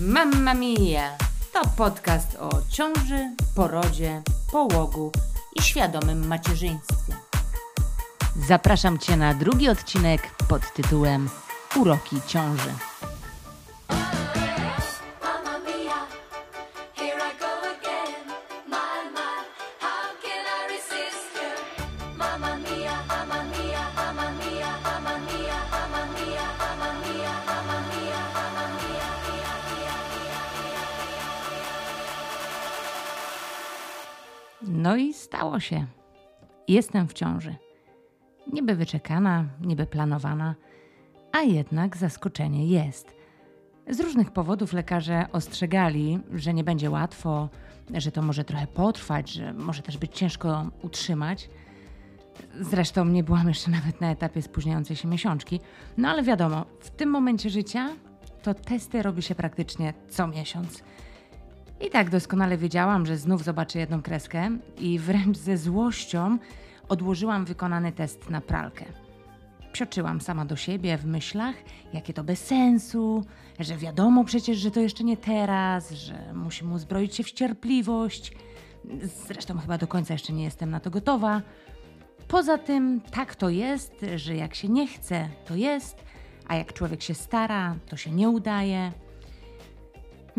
Mamma Mia! To podcast o ciąży, porodzie, połogu i świadomym macierzyństwie. Zapraszam Cię na drugi odcinek pod tytułem Uroki ciąży. Stało się. Jestem w ciąży. Niby wyczekana, niby planowana, a jednak zaskoczenie jest. Z różnych powodów lekarze ostrzegali, że nie będzie łatwo, że to może trochę potrwać, że może też być ciężko utrzymać. Zresztą nie byłam jeszcze nawet na etapie spóźniającej się miesiączki. No ale wiadomo, w tym momencie życia to testy robi się praktycznie co miesiąc. I tak doskonale wiedziałam, że znów zobaczę jedną kreskę i wręcz ze złością odłożyłam wykonany test na pralkę. Psioczyłam sama do siebie w myślach, jakie to bez sensu, że wiadomo przecież, że to jeszcze nie teraz, że musimy uzbroić się w cierpliwość. Zresztą chyba do końca jeszcze nie jestem na to gotowa. Poza tym, tak to jest, że jak się nie chce, to jest, a jak człowiek się stara, to się nie udaje.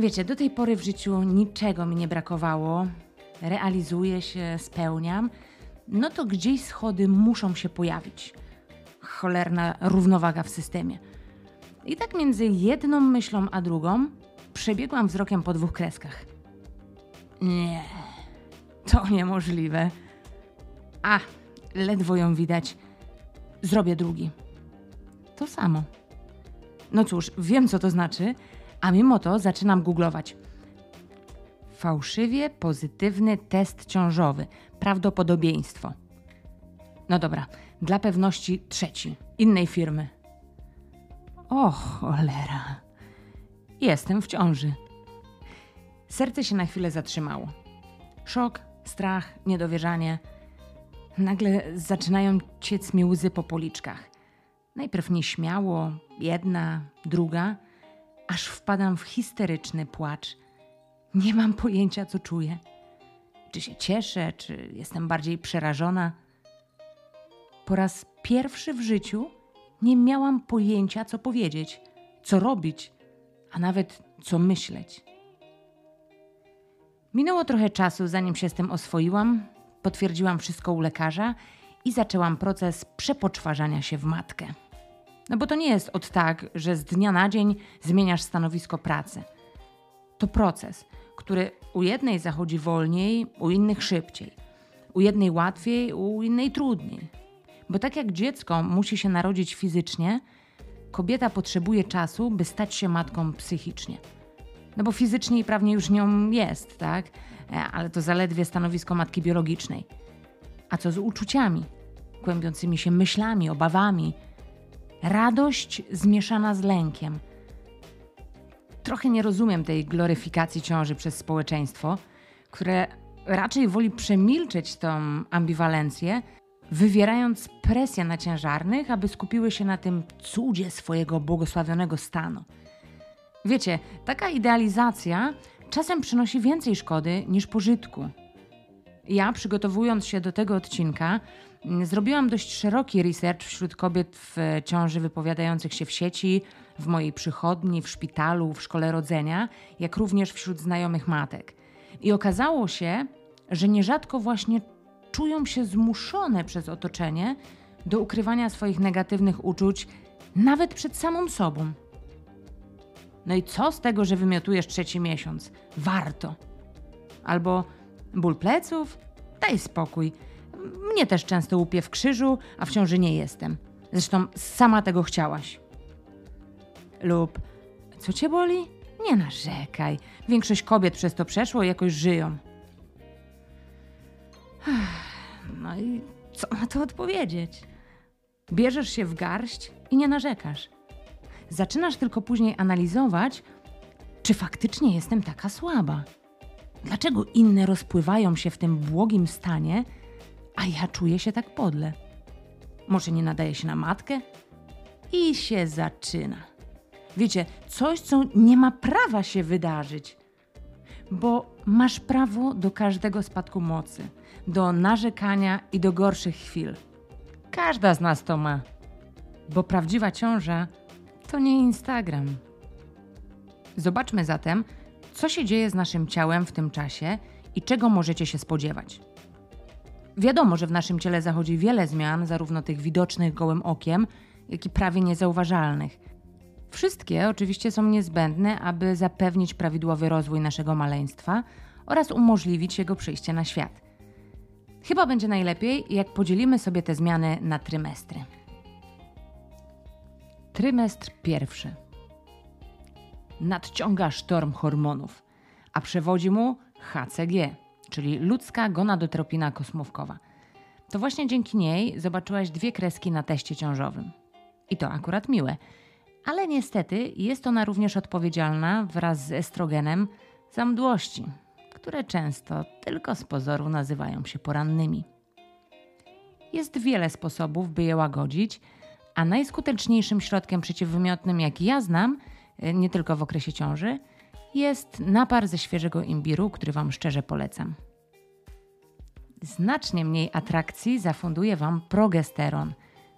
Wiecie, do tej pory w życiu niczego mi nie brakowało. Realizuję się, spełniam. No to gdzieś schody muszą się pojawić. Cholerna równowaga w systemie. I tak między jedną myślą a drugą przebiegłam wzrokiem po dwóch kreskach. Nie, to niemożliwe. A, ledwo ją widać. Zrobię drugi. To samo. No cóż, wiem co to znaczy, a mimo to zaczynam googlować. Fałszywie pozytywny test ciążowy. Prawdopodobieństwo. No dobra, dla pewności trzeci, innej firmy. O cholera. Jestem w ciąży. Serce się na chwilę zatrzymało. Szok, strach, niedowierzanie. Nagle zaczynają ciec mi łzy po policzkach. Najpierw nieśmiało, jedna, druga, aż wpadam w histeryczny płacz. Nie mam pojęcia, co czuję. Czy się cieszę, czy jestem bardziej przerażona. Po raz pierwszy w życiu nie miałam pojęcia, co powiedzieć, co robić, a nawet co myśleć. Minęło trochę czasu, zanim się z tym oswoiłam, potwierdziłam wszystko u lekarza i zaczęłam proces przepoczwarzania się w matkę. No bo to nie jest od tak, że z dnia na dzień zmieniasz stanowisko pracy. To proces, który u jednej zachodzi wolniej, u innych szybciej, u jednej łatwiej, u innej trudniej. Bo tak jak dziecko musi się narodzić fizycznie, kobieta potrzebuje czasu, by stać się matką psychicznie. No bo fizycznie i prawnie już nią jest, tak? E, Ale to zaledwie stanowisko matki biologicznej. A co z uczuciami, kłębiącymi się myślami, obawami? Radość zmieszana z lękiem. Trochę nie rozumiem tej gloryfikacji ciąży przez społeczeństwo, które raczej woli przemilczeć tą ambiwalencję, wywierając presję na ciężarnych, aby skupiły się na tym cudzie swojego błogosławionego stanu. Wiecie, taka idealizacja czasem przynosi więcej szkody niż pożytku. Ja, przygotowując się do tego odcinka, zrobiłam dość szeroki research wśród kobiet w ciąży wypowiadających się w sieci, w mojej przychodni, w szpitalu, w szkole rodzenia, jak również wśród znajomych matek. I okazało się, że nierzadko właśnie czują się zmuszone przez otoczenie do ukrywania swoich negatywnych uczuć, nawet przed samą sobą. No i co z tego, że wymiotujesz trzeci miesiąc? Warto. Albo ból pleców? Daj spokój. Mnie też często łupie w krzyżu, a w ciąży nie jestem. Zresztą sama tego chciałaś. Lub co cię boli? Nie narzekaj. Większość kobiet przez to przeszło i jakoś żyją. No i co na to odpowiedzieć? Bierzesz się w garść i nie narzekasz. Zaczynasz tylko później analizować, czy faktycznie jestem taka słaba. Dlaczego inne rozpływają się w tym błogim stanie, a ja czuję się tak podle? Może nie nadaje się na matkę? I się zaczyna. Wiecie, coś, co nie ma prawa się wydarzyć. Bo masz prawo do każdego spadku mocy, do narzekania i do gorszych chwil. Każda z nas to ma. Bo prawdziwa ciąża to nie Instagram. Zobaczmy zatem, co się dzieje z naszym ciałem w tym czasie i czego możecie się spodziewać. Wiadomo, że w naszym ciele zachodzi wiele zmian, zarówno tych widocznych gołym okiem, jak i prawie niezauważalnych. Wszystkie oczywiście są niezbędne, aby zapewnić prawidłowy rozwój naszego maleństwa oraz umożliwić jego przyjście na świat. Chyba będzie najlepiej, jak podzielimy sobie te zmiany na trymestry. Trymestr pierwszy. Nadciąga sztorm hormonów, a przewodzi mu HCG, czyli ludzka gonadotropina kosmówkowa. To właśnie dzięki niej zobaczyłaś dwie kreski na teście ciążowym. I to akurat miłe. Ale niestety jest ona również odpowiedzialna wraz z estrogenem za mdłości, które często tylko z pozoru nazywają się porannymi. Jest wiele sposobów, by je łagodzić, a najskuteczniejszym środkiem przeciwwymiotnym, jaki ja znam, e, nie tylko w okresie ciąży, jest napar ze świeżego imbiru, który Wam szczerze polecam. Znacznie mniej atrakcji zafunduje Wam progesteron,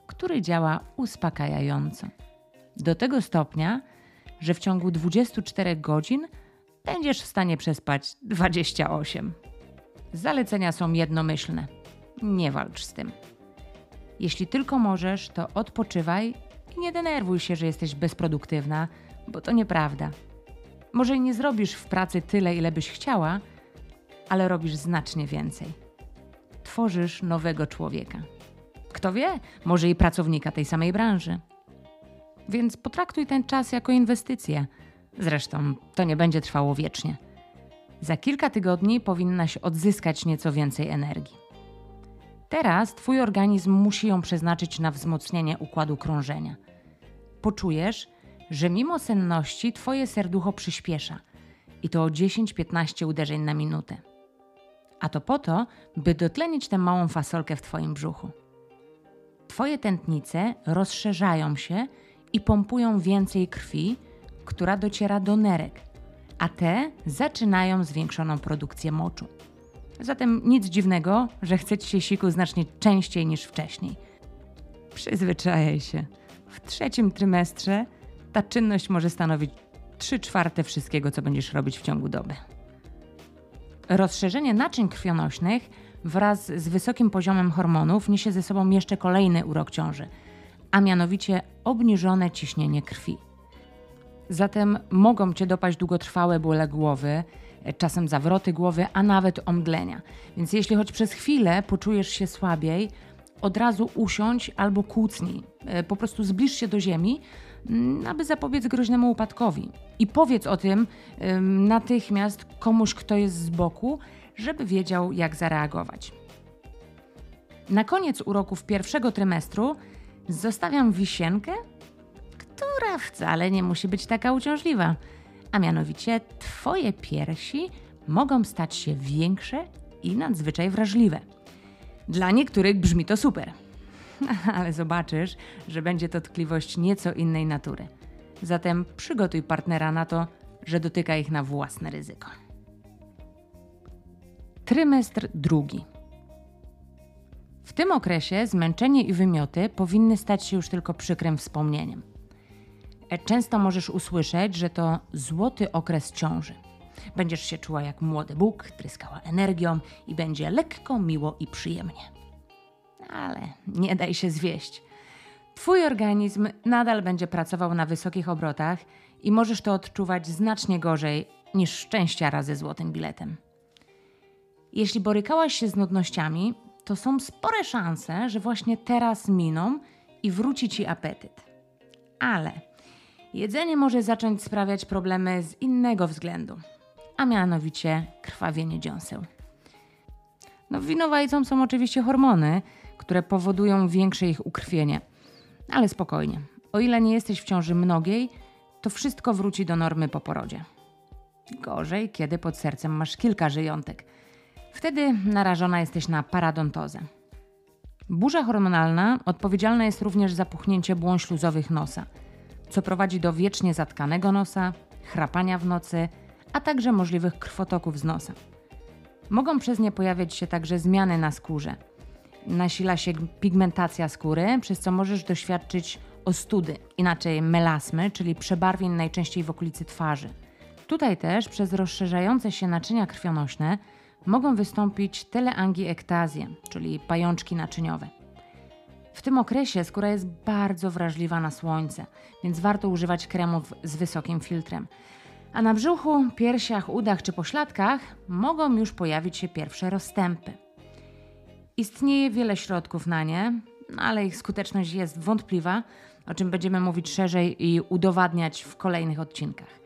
który działa uspokajająco. Do tego stopnia, że w ciągu 24 godzin będziesz w stanie przespać 28. Zalecenia są jednomyślne. Nie walcz z tym. Jeśli tylko możesz, to odpoczywaj i nie denerwuj się, że jesteś bezproduktywna, bo to nieprawda. Może nie zrobisz w pracy tyle, ile byś chciała, ale robisz znacznie więcej. Tworzysz nowego człowieka. Kto wie, może i pracownika tej samej branży. Więc potraktuj ten czas jako inwestycję. Zresztą to nie będzie trwało wiecznie. Za kilka tygodni powinnaś odzyskać nieco więcej energii. Teraz Twój organizm musi ją przeznaczyć na wzmocnienie układu krążenia. Poczujesz, że mimo senności Twoje serducho przyspiesza i to o 10-15 uderzeń na minutę. A to po to, by dotlenić tę małą fasolkę w Twoim brzuchu. Twoje tętnice rozszerzają się i pompują więcej krwi, która dociera do nerek, a te zaczynają zwiększoną produkcję moczu. Zatem nic dziwnego, że chce ci się siku znacznie częściej niż wcześniej. Przyzwyczajaj się. W trzecim trymestrze ta czynność może stanowić 3 czwarte wszystkiego, co będziesz robić w ciągu doby. Rozszerzenie naczyń krwionośnych wraz z wysokim poziomem hormonów niesie ze sobą jeszcze kolejny urok ciąży, a mianowicie obniżone ciśnienie krwi. Zatem mogą cię dopaść długotrwałe bóle głowy, czasem zawroty głowy, a nawet omdlenia. Więc jeśli choć przez chwilę poczujesz się słabiej, od razu usiądź albo kłócnij. E, Po prostu zbliż się do ziemi, aby zapobiec groźnemu upadkowi. I powiedz o tym ym, natychmiast komuś, kto jest z boku, żeby wiedział, jak zareagować. Na koniec uroków pierwszego trymestru zostawiam wisienkę, która wcale nie musi być taka uciążliwa. A mianowicie Twoje piersi mogą stać się większe i nadzwyczaj wrażliwe. Dla niektórych brzmi to super, ale zobaczysz, że będzie to tkliwość nieco innej natury. Zatem przygotuj partnera na to, że dotyka ich na własne ryzyko. Trymestr drugi. W tym okresie zmęczenie i wymioty powinny stać się już tylko przykrym wspomnieniem. E, Często możesz usłyszeć, że to złoty okres ciąży. Będziesz się czuła jak młody Bóg, tryskała energią i będzie lekko, miło i przyjemnie. Ale nie daj się zwieść. Twój organizm nadal będzie pracował na wysokich obrotach i możesz to odczuwać znacznie gorzej niż szczęściara ze złotym biletem. Jeśli borykałaś się z nudnościami, to są spore szanse, że właśnie teraz miną i wróci ci apetyt. Ale jedzenie może zacząć sprawiać problemy z innego względu, a mianowicie krwawienie dziąseł. No, winowajcą są oczywiście hormony, które powodują większe ich ukrwienie. Ale spokojnie, o ile nie jesteś w ciąży mnogiej, to wszystko wróci do normy po porodzie. Gorzej, kiedy pod sercem masz kilka żyjątek. Wtedy narażona jesteś na paradontozę. Burza hormonalna odpowiedzialna jest również za puchnięcie błon śluzowych nosa, co prowadzi do wiecznie zatkanego nosa, chrapania w nocy, a także możliwych krwotoków z nosa. Mogą przez nie pojawiać się także zmiany na skórze. Nasila się pigmentacja skóry, przez co możesz doświadczyć ostudy, inaczej melasmy, czyli przebarwień najczęściej w okolicy twarzy. Tutaj też przez rozszerzające się naczynia krwionośne mogą wystąpić teleangiektazje, czyli pajączki naczyniowe. W tym okresie skóra jest bardzo wrażliwa na słońce, więc warto używać kremów z wysokim filtrem. A na brzuchu, piersiach, udach czy pośladkach mogą już pojawić się pierwsze rozstępy. Istnieje wiele środków na nie, ale ich skuteczność jest wątpliwa, o czym będziemy mówić szerzej i udowadniać w kolejnych odcinkach.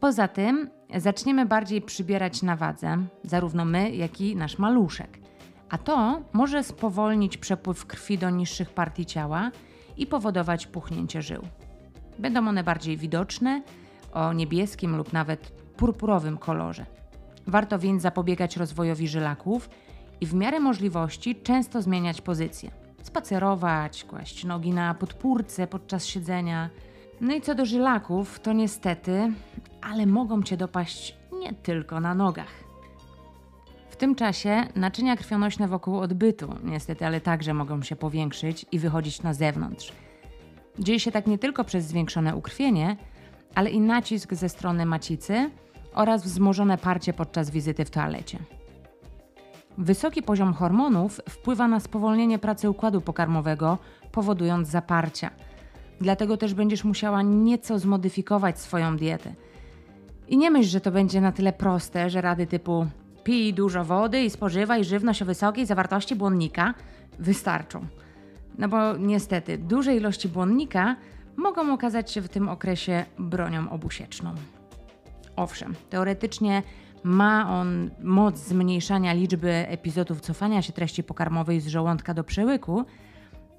Poza tym zaczniemy bardziej przybierać na wadze, zarówno my, jak i nasz maluszek. A to może spowolnić przepływ krwi do niższych partii ciała i powodować puchnięcie żył. Będą one bardziej widoczne, o niebieskim lub nawet purpurowym kolorze. Warto więc zapobiegać rozwojowi żylaków i w miarę możliwości często zmieniać pozycję. Spacerować, kłaść nogi na podpórce podczas siedzenia. No i co do żylaków, to niestety, ale mogą cię dopaść nie tylko na nogach. W tym czasie naczynia krwionośne wokół odbytu, niestety, ale także mogą się powiększyć i wychodzić na zewnątrz. Dzieje się tak nie tylko przez zwiększone ukrwienie, ale i nacisk ze strony macicy oraz wzmożone parcie podczas wizyty w toalecie. Wysoki poziom hormonów wpływa na spowolnienie pracy układu pokarmowego, powodując zaparcia. Dlatego też będziesz musiała nieco zmodyfikować swoją dietę. I nie myśl, że to będzie na tyle proste, że rady typu pij dużo wody i spożywaj żywność o wysokiej zawartości błonnika wystarczą. No bo niestety duże ilości błonnika mogą okazać się w tym okresie bronią obusieczną. Owszem, teoretycznie ma on moc zmniejszania liczby epizodów cofania się treści pokarmowej z żołądka do przełyku,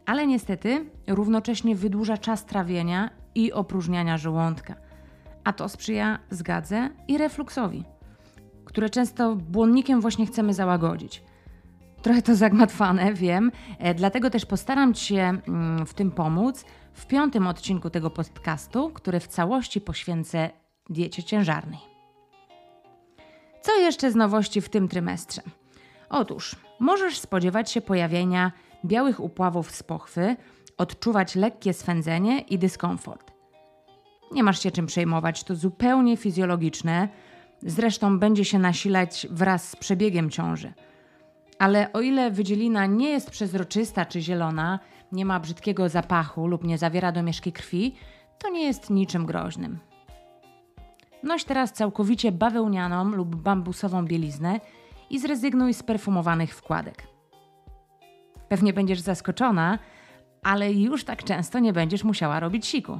ale niestety równocześnie wydłuża czas trawienia i opróżniania żołądka, a to sprzyja zgadze i refluksowi, które często błonnikiem właśnie chcemy załagodzić. Trochę to zagmatwane, wiem, e, dlatego też postaram się mm, w tym pomóc w piątym odcinku tego podcastu, który w całości poświęcę diecie ciężarnej. Co jeszcze z nowości w tym trymestrze? Otóż możesz spodziewać się pojawienia białych upławów z pochwy, odczuwać lekkie swędzenie i dyskomfort. Nie masz się czym przejmować, to zupełnie fizjologiczne, zresztą będzie się nasilać wraz z przebiegiem ciąży. Ale o ile wydzielina nie jest przezroczysta czy zielona, nie ma brzydkiego zapachu lub nie zawiera domieszki krwi, to nie jest niczym groźnym. Noś teraz całkowicie bawełnianą lub bambusową bieliznę i zrezygnuj z perfumowanych wkładek. Pewnie będziesz zaskoczona, ale już tak często nie będziesz musiała robić siku,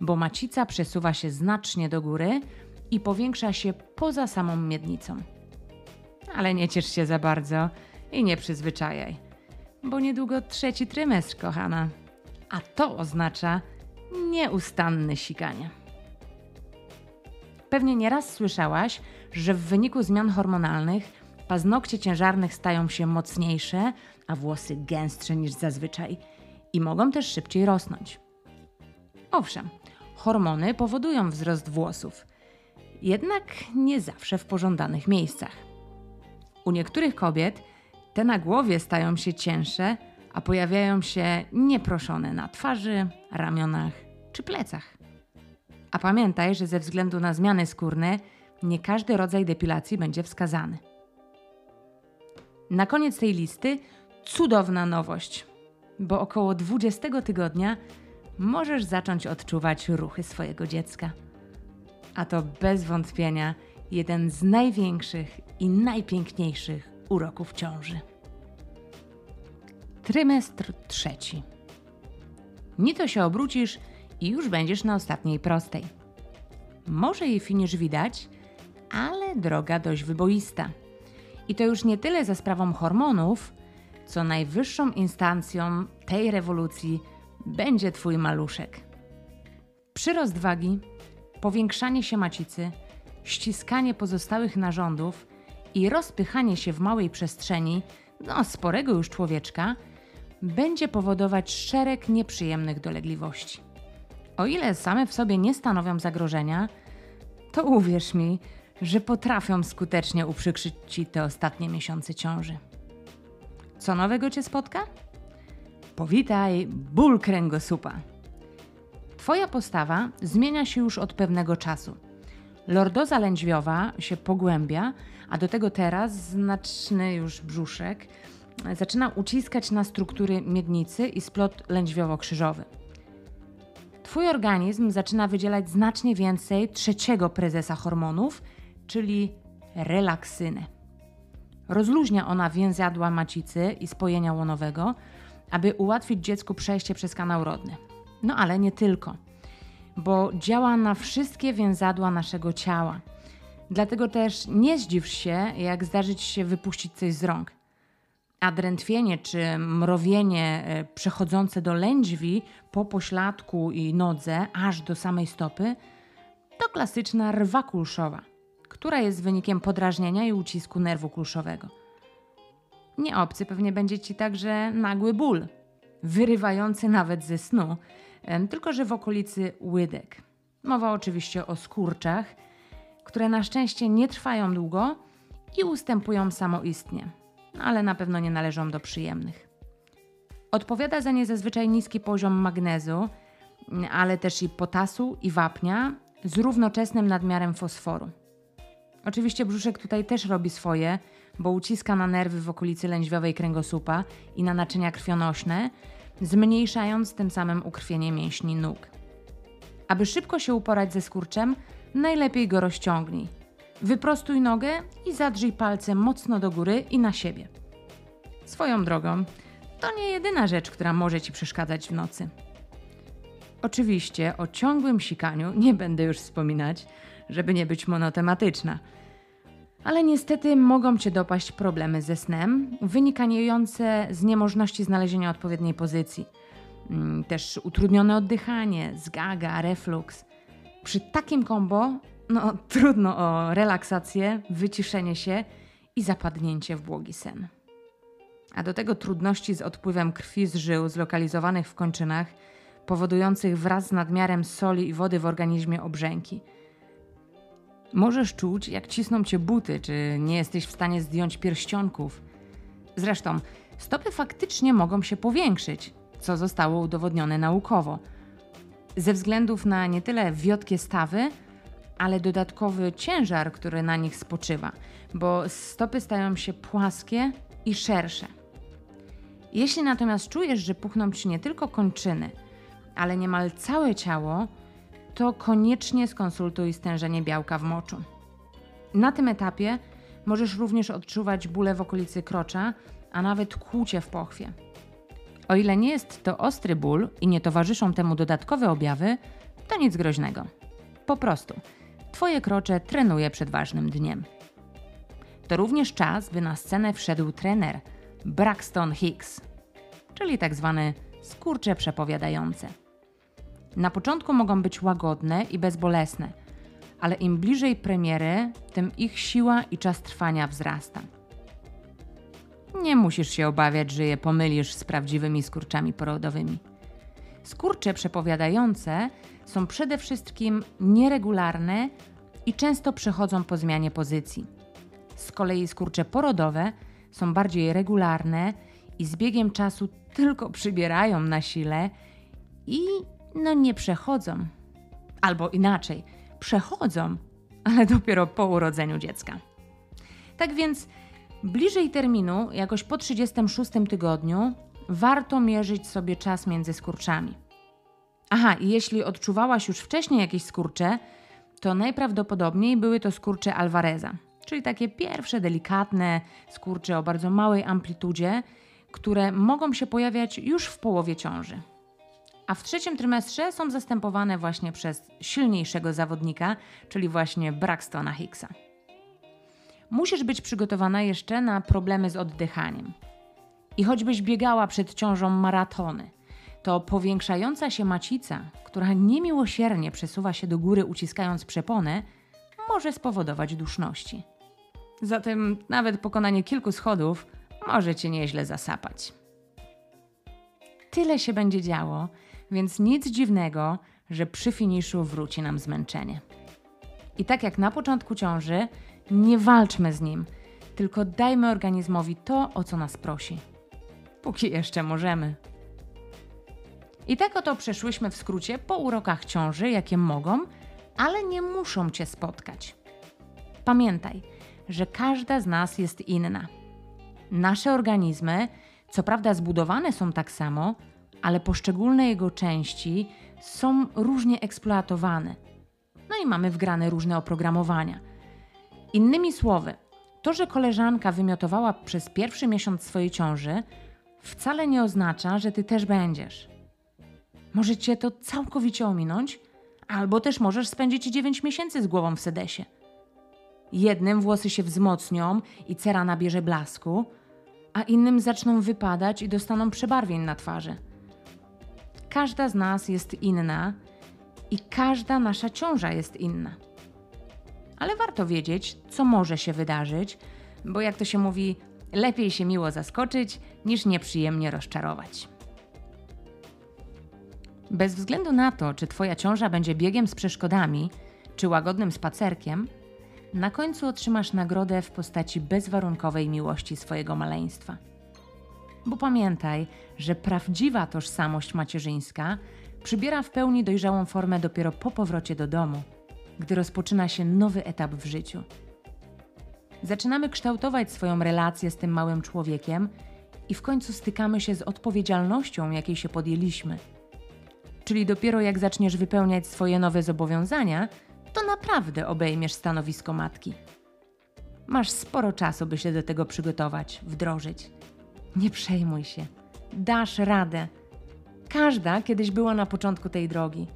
bo macica przesuwa się znacznie do góry i powiększa się poza samą miednicą. Ale nie ciesz się za bardzo i nie przyzwyczajaj, bo niedługo trzeci trymestr, kochana, a to oznacza nieustanne sikanie. Pewnie nieraz słyszałaś, że w wyniku zmian hormonalnych paznokcie ciężarnych stają się mocniejsze, a włosy gęstsze niż zazwyczaj i mogą też szybciej rosnąć. Owszem, hormony powodują wzrost włosów, jednak nie zawsze w pożądanych miejscach. U niektórych kobiet te na głowie stają się cięższe, a pojawiają się nieproszone na twarzy, ramionach czy plecach. A pamiętaj, że ze względu na zmiany skórne nie każdy rodzaj depilacji będzie wskazany. Na koniec tej listy cudowna nowość, bo około 20 tygodnia możesz zacząć odczuwać ruchy swojego dziecka. A to bez wątpienia jeden z największych i najpiękniejszych uroków ciąży. Trymestr trzeci. Ni to się obrócisz i już będziesz na ostatniej prostej. Może jej finisz widać, ale droga dość wyboista. I to już nie tyle za sprawą hormonów, co najwyższą instancją tej rewolucji będzie Twój maluszek. Przyrost wagi, powiększanie się macicy, ściskanie pozostałych narządów i rozpychanie się w małej przestrzeni, no sporego już człowieczka, będzie powodować szereg nieprzyjemnych dolegliwości. O ile same w sobie nie stanowią zagrożenia, to uwierz mi, że potrafią skutecznie uprzykrzyć ci te ostatnie miesiące ciąży. Co nowego cię spotka? Powitaj ból kręgosłupa. Twoja postawa zmienia się już od pewnego czasu. Lordoza lędźwiowa się pogłębia, a do tego teraz znaczny już brzuszek zaczyna uciskać na struktury miednicy i splot lędźwiowo-krzyżowy. Twój organizm zaczyna wydzielać znacznie więcej trzeciego prezesa hormonów, czyli relaksynę. Rozluźnia ona więzadła macicy i spojenia łonowego, aby ułatwić dziecku przejście przez kanał rodny. No ale nie tylko, bo działa na wszystkie więzadła naszego ciała. Dlatego też nie zdziw się, jak zdarzyć się wypuścić coś z rąk. A drętwienie czy mrowienie e, przechodzące do lędźwi po pośladku i nodze, aż do samej stopy, to klasyczna rwa kulszowa, która jest wynikiem podrażnienia i ucisku nerwu kulszowego. Nie obcy pewnie będzie ci także nagły ból, wyrywający nawet ze snu, tylko że w okolicy łydek. Mowa oczywiście o skurczach, które na szczęście nie trwają długo i ustępują samoistnie, ale na pewno nie należą do przyjemnych. Odpowiada za nie zazwyczaj niski poziom magnezu, ale też i potasu i wapnia z równoczesnym nadmiarem fosforu. Oczywiście brzuszek tutaj też robi swoje, bo uciska na nerwy w okolicy lędźwiowej kręgosłupa i na naczynia krwionośne, zmniejszając tym samym ukrwienie mięśni nóg. Aby szybko się uporać ze skurczem, najlepiej go rozciągnij. Wyprostuj nogę i zadrzyj palcem mocno do góry i na siebie. Swoją drogą, to nie jedyna rzecz, która może ci przeszkadzać w nocy. Oczywiście o ciągłym sikaniu nie będę już wspominać, żeby nie być monotematyczna. Ale niestety mogą cię dopaść problemy ze snem, wynikające z niemożności znalezienia odpowiedniej pozycji. Mm, Też utrudnione oddychanie, zgaga, refluks. Przy takim kombo, no trudno o relaksację, wyciszenie się i zapadnięcie w błogi sen. A do tego trudności z odpływem krwi z żył zlokalizowanych w kończynach, powodujących wraz z nadmiarem soli i wody w organizmie obrzęki. Możesz czuć, jak cisną cię buty, czy nie jesteś w stanie zdjąć pierścionków. Zresztą, stopy faktycznie mogą się powiększyć, co zostało udowodnione naukowo. Ze względów na nie tyle wiotkie stawy, ale dodatkowy ciężar, który na nich spoczywa, bo stopy stają się płaskie i szersze. Jeśli natomiast czujesz, że puchną ci nie tylko kończyny, ale niemal całe ciało, to koniecznie skonsultuj stężenie białka w moczu. Na tym etapie możesz również odczuwać bóle w okolicy krocza, a nawet kłucie w pochwie. O ile nie jest to ostry ból i nie towarzyszą temu dodatkowe objawy, to nic groźnego. Po prostu Twoje krocze trenuje przed ważnym dniem. To również czas, by na scenę wszedł trener Braxton Hicks, czyli tak zwane skurcze przepowiadające. Na początku mogą być łagodne i bezbolesne, ale im bliżej premiery, tym ich siła i czas trwania wzrasta. Nie musisz się obawiać, że je pomylisz z prawdziwymi skurczami porodowymi. Skurcze przepowiadające są przede wszystkim nieregularne i często przechodzą po zmianie pozycji. Z kolei skurcze porodowe są bardziej regularne i z biegiem czasu tylko przybierają na sile i no nie przechodzą. Albo inaczej, przechodzą, ale dopiero po urodzeniu dziecka. Tak więc bliżej terminu, jakoś po 36 tygodniu, warto mierzyć sobie czas między skurczami. Aha, i jeśli odczuwałaś już wcześniej jakieś skurcze, to najprawdopodobniej były to skurcze Alvareza, czyli takie pierwsze delikatne skurcze o bardzo małej amplitudzie, które mogą się pojawiać już w połowie ciąży. A w trzecim trymestrze są zastępowane właśnie przez silniejszego zawodnika, czyli właśnie Braxtona Hicksa. Musisz być przygotowana jeszcze na problemy z oddychaniem. I choćbyś biegała przed ciążą maratony, to powiększająca się macica, która niemiłosiernie przesuwa się do góry uciskając przeponę, może spowodować duszności. Zatem nawet pokonanie kilku schodów może cię nieźle zasapać. Tyle się będzie działo, więc nic dziwnego, że przy finiszu wróci nam zmęczenie. I tak jak na początku ciąży, nie walczmy z nim, tylko dajmy organizmowi to, o co nas prosi. Póki jeszcze możemy. I tak oto przeszłyśmy w skrócie po urokach ciąży, jakie mogą, ale nie muszą cię spotkać. Pamiętaj, że każda z nas jest inna. Nasze organizmy, co prawda zbudowane są tak samo, ale poszczególne jego części są różnie eksploatowane. No i mamy wgrane różne oprogramowania. Innymi słowy, to, że koleżanka wymiotowała przez pierwszy miesiąc swojej ciąży, wcale nie oznacza, że ty też będziesz. Może cię to całkowicie ominąć, albo też możesz spędzić 9 miesięcy z głową w sedesie. Jednym włosy się wzmocnią i cera nabierze blasku, a innym zaczną wypadać i dostaną przebarwień na twarzy. Każda z nas jest inna i każda nasza ciąża jest inna. Ale warto wiedzieć, co może się wydarzyć, bo jak to się mówi, lepiej się miło zaskoczyć niż nieprzyjemnie rozczarować. Bez względu na to, czy Twoja ciąża będzie biegiem z przeszkodami, czy łagodnym spacerkiem, na końcu otrzymasz nagrodę w postaci bezwarunkowej miłości swojego maleństwa. Bo pamiętaj, że prawdziwa tożsamość macierzyńska przybiera w pełni dojrzałą formę dopiero po powrocie do domu, gdy rozpoczyna się nowy etap w życiu. Zaczynamy kształtować swoją relację z tym małym człowiekiem i w końcu stykamy się z odpowiedzialnością, jakiej się podjęliśmy. Czyli dopiero jak zaczniesz wypełniać swoje nowe zobowiązania, to naprawdę obejmiesz stanowisko matki. Masz sporo czasu, by się do tego przygotować, wdrożyć. Nie przejmuj się. Dasz radę. Każda kiedyś była na początku tej drogi.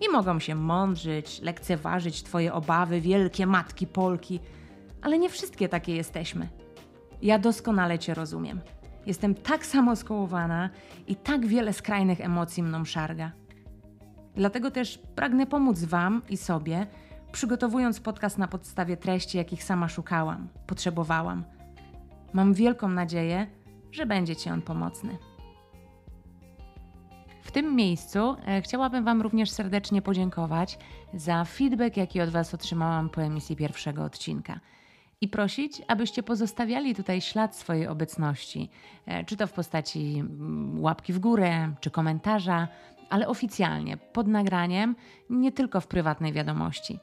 I mogą się mądrzyć, lekceważyć Twoje obawy, wielkie matki Polki, ale nie wszystkie takie jesteśmy. Ja doskonale Cię rozumiem. Jestem tak samo skołowana i tak wiele skrajnych emocji mną szarga. Dlatego też pragnę pomóc Wam i sobie, przygotowując podcast na podstawie treści, jakich sama szukałam, potrzebowałam. Mam wielką nadzieję, że będzie Ci on pomocny. W tym miejscu e, chciałabym Wam również serdecznie podziękować za feedback, jaki od Was otrzymałam po emisji pierwszego odcinka. I prosić, abyście pozostawiali tutaj ślad swojej obecności, e, czy to w postaci mm, łapki w górę, czy komentarza, ale oficjalnie, pod nagraniem, nie tylko w prywatnej wiadomości.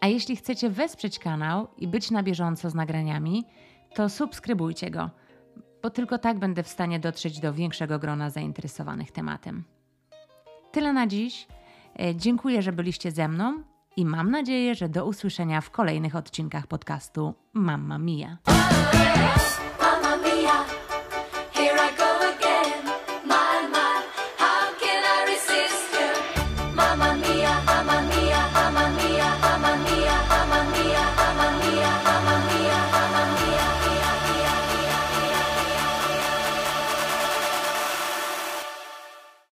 A jeśli chcecie wesprzeć kanał i być na bieżąco z nagraniami, to subskrybujcie go, bo tylko tak będę w stanie dotrzeć do większego grona zainteresowanych tematem. Tyle na dziś. E, Dziękuję, że byliście ze mną i mam nadzieję, że do usłyszenia w kolejnych odcinkach podcastu Mamma Mia.